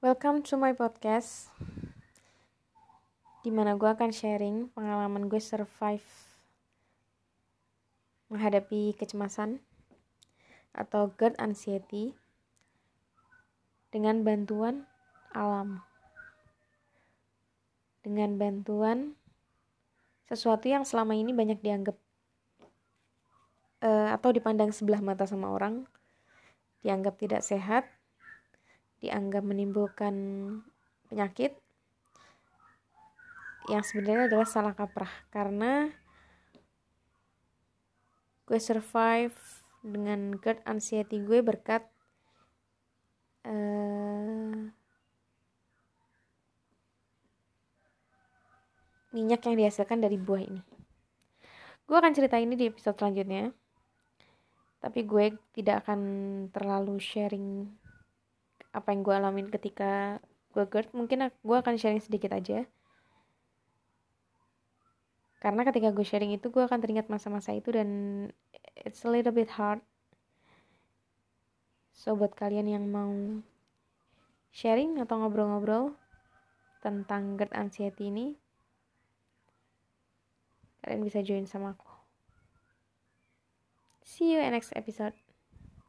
Welcome to my podcast Di mana gue akan sharing pengalaman gue survive Menghadapi kecemasan Atau GERD anxiety Dengan bantuan alam. Dengan bantuan Sesuatu yang selama ini banyak dianggap uh, Atau dipandang sebelah mata sama orang Dianggap tidak sehat dianggap menimbulkan penyakit yang sebenarnya adalah salah kaprah karena gue survive dengan GERD anxiety gue berkat uh, minyak yang dihasilkan dari buah ini. Gue akan cerita ini di episode selanjutnya. Tapi gue tidak akan terlalu sharing apa yang gue alamin ketika gue GERD mungkin gue akan sharing sedikit aja. Karena ketika gue sharing itu gue akan teringat masa-masa itu dan it's a little bit hard. So buat kalian yang mau sharing atau ngobrol-ngobrol tentang GERD anxiety ini kalian bisa join sama aku. See you in next episode